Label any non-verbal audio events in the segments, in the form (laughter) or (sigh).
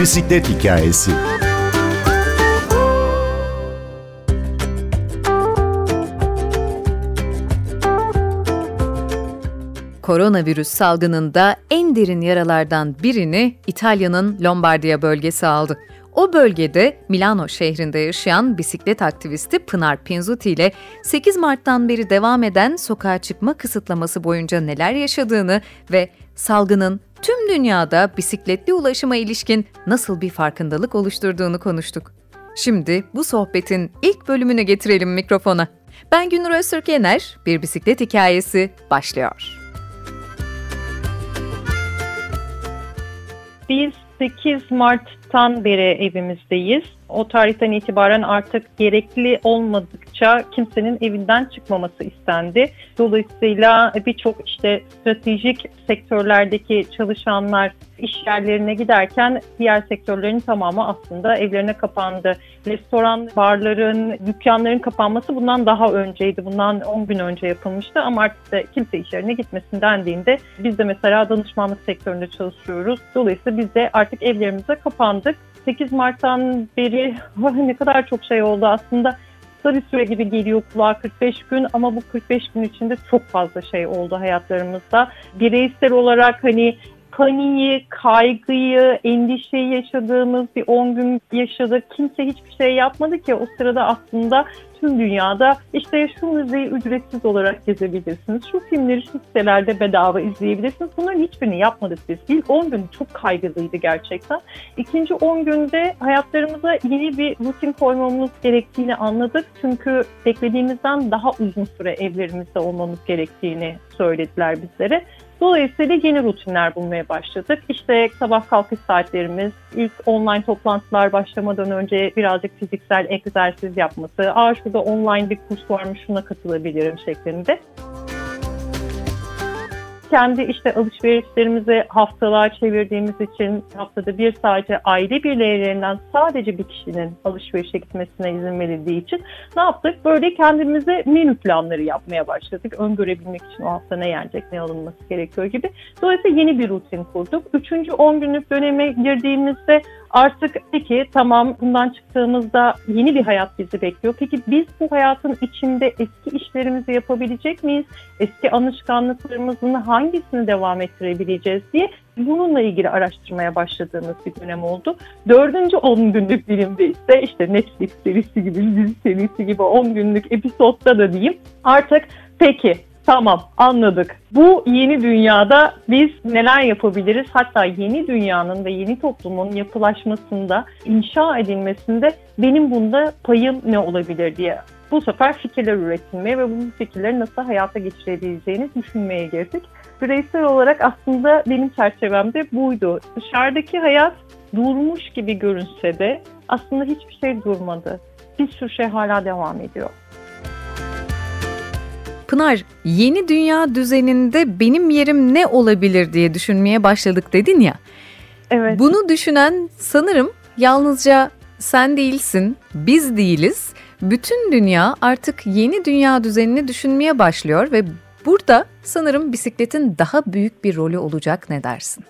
bisiklet hikayesi. Koronavirüs salgınında en derin yaralardan birini İtalya'nın Lombardiya bölgesi aldı. O bölgede Milano şehrinde yaşayan bisiklet aktivisti Pınar Pinzuti ile 8 Mart'tan beri devam eden sokağa çıkma kısıtlaması boyunca neler yaşadığını ve salgının tüm dünyada bisikletli ulaşıma ilişkin nasıl bir farkındalık oluşturduğunu konuştuk. Şimdi bu sohbetin ilk bölümünü getirelim mikrofona. Ben Günür Öztürk Yener, Bir Bisiklet Hikayesi başlıyor. Biz 8 Mart'tan beri evimizdeyiz. O tarihten itibaren artık gerekli olmadıkça kimsenin evinden çıkmaması istendi. Dolayısıyla birçok işte stratejik sektörlerdeki çalışanlar iş yerlerine giderken diğer sektörlerin tamamı aslında evlerine kapandı. Restoran, barların, dükkanların kapanması bundan daha önceydi. Bundan 10 gün önce yapılmıştı ama artık da kimse iş yerine gitmesin dendiğinde biz de mesela danışmanlık sektöründe çalışıyoruz. Dolayısıyla biz de artık evlerimize kapandık. 8 Mart'tan beri (laughs) ne kadar çok şey oldu aslında. Kısa bir süre gibi geliyor kulağa 45 gün ama bu 45 gün içinde çok fazla şey oldu hayatlarımızda. Bireysel olarak hani paniği, kaygıyı, endişeyi yaşadığımız bir 10 gün yaşadık. Kimse hiçbir şey yapmadı ki o sırada aslında tüm dünyada işte şu müzeyi ücretsiz olarak gezebilirsiniz. Şu filmleri şu sitelerde bedava izleyebilirsiniz. Bunların hiçbirini yapmadık biz. İlk 10 gün çok kaygılıydı gerçekten. İkinci 10 günde hayatlarımıza yeni bir rutin koymamız gerektiğini anladık. Çünkü beklediğimizden daha uzun süre evlerimizde olmamız gerektiğini söylediler bizlere. Dolayısıyla yeni rutinler bulmaya başladık. İşte sabah kalkış saatlerimiz, ilk online toplantılar başlamadan önce birazcık fiziksel egzersiz yapması, aa şurada online bir kurs varmış şuna katılabilirim şeklinde kendi işte alışverişlerimizi haftalığa çevirdiğimiz için haftada bir sadece aile bireylerinden sadece bir kişinin alışverişe gitmesine izin verildiği için ne yaptık? Böyle kendimize menü planları yapmaya başladık. Öngörebilmek için o hafta ne yenecek, ne alınması gerekiyor gibi. Dolayısıyla yeni bir rutin kurduk. Üçüncü 10 günlük döneme girdiğimizde Artık peki tamam bundan çıktığımızda yeni bir hayat bizi bekliyor. Peki biz bu hayatın içinde eski işlerimizi yapabilecek miyiz? Eski alışkanlıklarımızın hangisini devam ettirebileceğiz diye bununla ilgili araştırmaya başladığımız bir dönem oldu. Dördüncü 10 günlük dilimde ise işte Netflix serisi gibi, dizi serisi gibi 10 günlük episodda da diyeyim artık peki Tamam anladık. Bu yeni dünyada biz neler yapabiliriz? Hatta yeni dünyanın ve yeni toplumun yapılaşmasında, inşa edilmesinde benim bunda payım ne olabilir diye bu sefer fikirler üretilmeye ve bu fikirleri nasıl hayata geçirebileceğini düşünmeye girdik. Bireysel olarak aslında benim çerçevemde buydu. Dışarıdaki hayat durmuş gibi görünse de aslında hiçbir şey durmadı. Bir sürü şey hala devam ediyor. Pınar, yeni dünya düzeninde benim yerim ne olabilir diye düşünmeye başladık dedin ya. Evet. Bunu düşünen sanırım yalnızca sen değilsin, biz değiliz. Bütün dünya artık yeni dünya düzenini düşünmeye başlıyor ve burada sanırım bisikletin daha büyük bir rolü olacak ne dersin?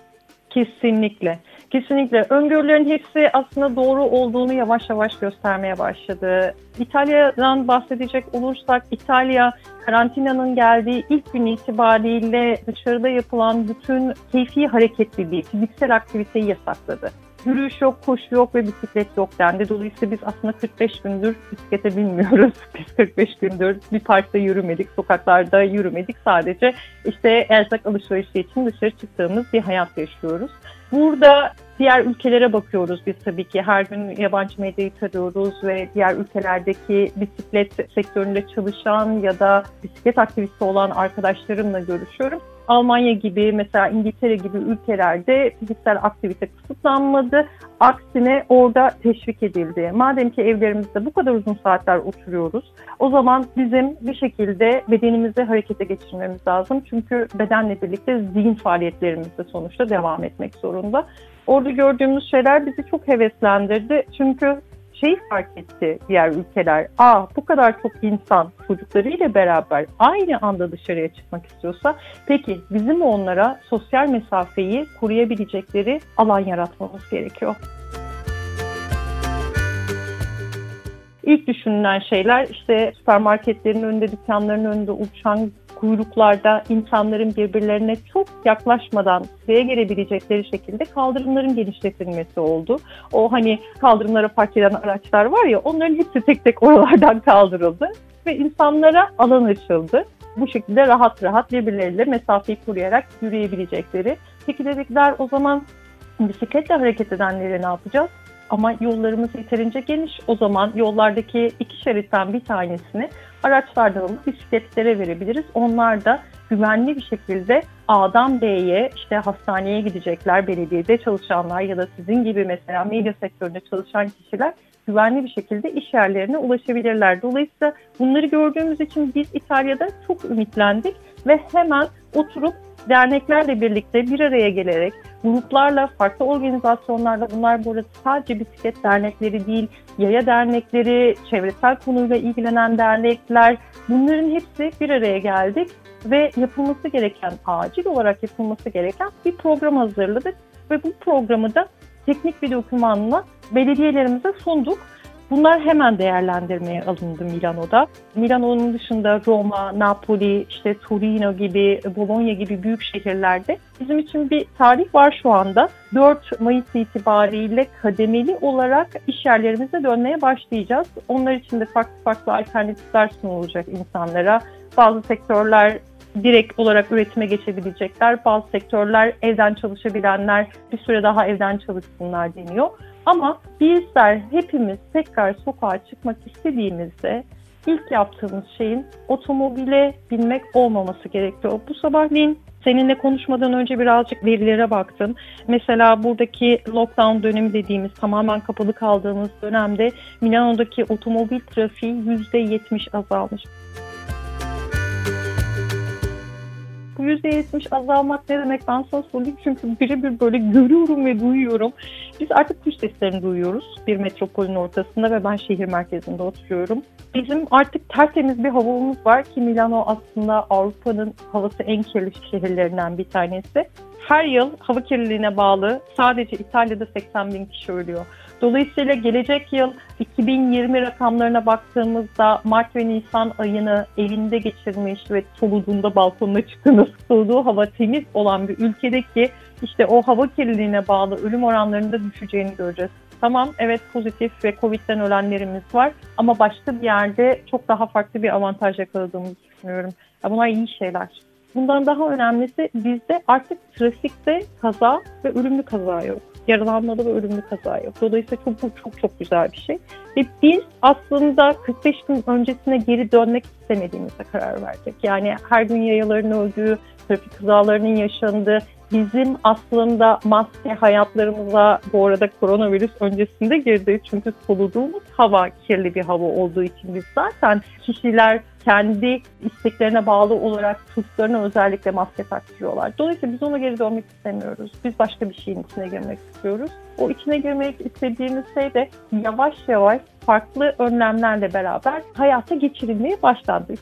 Kesinlikle. Kesinlikle. Öngörülerin hepsi aslında doğru olduğunu yavaş yavaş göstermeye başladı. İtalya'dan bahsedecek olursak İtalya karantinanın geldiği ilk gün itibariyle dışarıda yapılan bütün keyfi hareketliliği, fiziksel aktiviteyi yasakladı. Yürüyüş yok, koşu yok ve bisiklet yok dendi. Dolayısıyla biz aslında 45 gündür bisiklete binmiyoruz. (laughs) Biz 45 gündür bir parkta yürümedik, sokaklarda yürümedik. Sadece işte erzak alışverişi için dışarı çıktığımız bir hayat yaşıyoruz. Burada diğer ülkelere bakıyoruz biz tabii ki. Her gün yabancı medyayı tarıyoruz ve diğer ülkelerdeki bisiklet sektöründe çalışan ya da bisiklet aktivisti olan arkadaşlarımla görüşüyorum. Almanya gibi mesela İngiltere gibi ülkelerde fiziksel aktivite kısıtlanmadı. Aksine orada teşvik edildi. Madem ki evlerimizde bu kadar uzun saatler oturuyoruz o zaman bizim bir şekilde bedenimizi harekete geçirmemiz lazım. Çünkü bedenle birlikte zihin faaliyetlerimiz de sonuçta devam etmek zorunda. Orada gördüğümüz şeyler bizi çok heveslendirdi. Çünkü şey fark etti diğer ülkeler. Aa bu kadar çok insan çocuklarıyla beraber aynı anda dışarıya çıkmak istiyorsa peki bizim onlara sosyal mesafeyi koruyabilecekleri alan yaratmamız gerekiyor. İlk düşünülen şeyler işte süpermarketlerin önünde, dükkanların önünde uçan kuyruklarda insanların birbirlerine çok yaklaşmadan sıraya gelebilecekleri şekilde kaldırımların genişletilmesi oldu. O hani kaldırımlara park eden araçlar var ya onların hepsi tek tek oralardan (laughs) kaldırıldı ve insanlara alan açıldı. Bu şekilde rahat rahat birbirleriyle mesafeyi koruyarak yürüyebilecekleri. Peki dedikler o zaman bisikletle hareket edenlere ne yapacağız? Ama yollarımız yeterince geniş. O zaman yollardaki iki şeritten bir tanesini araçlardan alıp bisikletlere verebiliriz. Onlar da güvenli bir şekilde A'dan B'ye işte hastaneye gidecekler, belediyede çalışanlar ya da sizin gibi mesela medya sektöründe çalışan kişiler güvenli bir şekilde iş yerlerine ulaşabilirler. Dolayısıyla bunları gördüğümüz için biz İtalya'da çok ümitlendik ve hemen oturup derneklerle birlikte bir araya gelerek gruplarla, farklı organizasyonlarla bunlar burada sadece bisiklet dernekleri değil, yaya dernekleri, çevresel konuyla ilgilenen dernekler bunların hepsi bir araya geldik ve yapılması gereken, acil olarak yapılması gereken bir program hazırladık ve bu programı da teknik bir dokümanla belediyelerimize sunduk. Bunlar hemen değerlendirmeye alındı Milano'da. Milano'nun dışında Roma, Napoli, işte Torino gibi, Bologna gibi büyük şehirlerde bizim için bir tarih var şu anda. 4 Mayıs itibariyle kademeli olarak iş yerlerimize dönmeye başlayacağız. Onlar için de farklı farklı alternatifler sunulacak insanlara. Bazı sektörler direkt olarak üretime geçebilecekler. Bazı sektörler evden çalışabilenler bir süre daha evden çalışsınlar deniyor. Ama bizler hepimiz tekrar sokağa çıkmak istediğimizde ilk yaptığımız şeyin otomobile binmek olmaması gerekiyor. Bu sabahleyin Seninle konuşmadan önce birazcık verilere baktım. Mesela buradaki lockdown dönemi dediğimiz tamamen kapalı kaldığımız dönemde Milano'daki otomobil trafiği %70 azalmış. Bu %70 azalmak ne demek ben sana söyleyeyim çünkü birebir böyle görüyorum ve duyuyorum. Biz artık kuş seslerini duyuyoruz bir metropolün ortasında ve ben şehir merkezinde oturuyorum. Bizim artık tertemiz bir havamız var ki Milano aslında Avrupa'nın havası en kirli şehirlerinden bir tanesi. Her yıl hava kirliliğine bağlı sadece İtalya'da 80 bin kişi ölüyor. Dolayısıyla gelecek yıl 2020 rakamlarına baktığımızda Mart ve Nisan ayını elinde geçirmiş ve soluduğunda balkonuna çıktığınız soluduğu hava temiz olan bir ülkedeki işte o hava kirliliğine bağlı ölüm oranlarında düşeceğini göreceğiz. Tamam evet pozitif ve Covid'den ölenlerimiz var ama başka bir yerde çok daha farklı bir avantaj yakaladığımızı düşünüyorum. Ya bunlar iyi şeyler. Bundan daha önemlisi bizde artık trafikte kaza ve ölümlü kaza yok yaralanmalı ve ölümlü kaza yok. Dolayısıyla çok çok çok çok güzel bir şey. Ve biz aslında 45 gün öncesine geri dönmek istemediğimize karar verdik. Yani her gün yayaların öldüğü, trafik kazalarının yaşandığı, bizim aslında maske hayatlarımıza bu arada koronavirüs öncesinde girdi. Çünkü soluduğumuz hava kirli bir hava olduğu için biz zaten kişiler kendi isteklerine bağlı olarak çocuklarına özellikle maske taktırıyorlar. Dolayısıyla biz ona geri dönmek istemiyoruz. Biz başka bir şeyin içine girmek istiyoruz. O içine girmek istediğimiz şey de yavaş yavaş farklı önlemlerle beraber hayata geçirilmeye başlandı.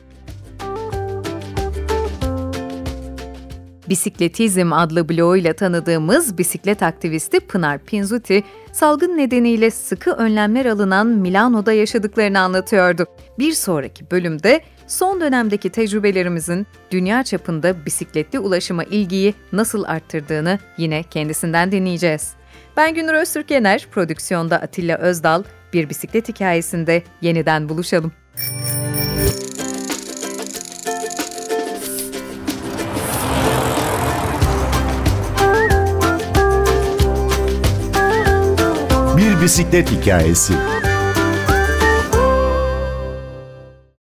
Bisikletizm adlı bloguyla tanıdığımız bisiklet aktivisti Pınar Pinzuti, salgın nedeniyle sıkı önlemler alınan Milano'da yaşadıklarını anlatıyordu. Bir sonraki bölümde son dönemdeki tecrübelerimizin dünya çapında bisikletli ulaşıma ilgiyi nasıl arttırdığını yine kendisinden dinleyeceğiz. Ben Günür Öztürk Yener, prodüksiyonda Atilla Özdal, bir bisiklet hikayesinde yeniden buluşalım. Bisiklet hikayesi.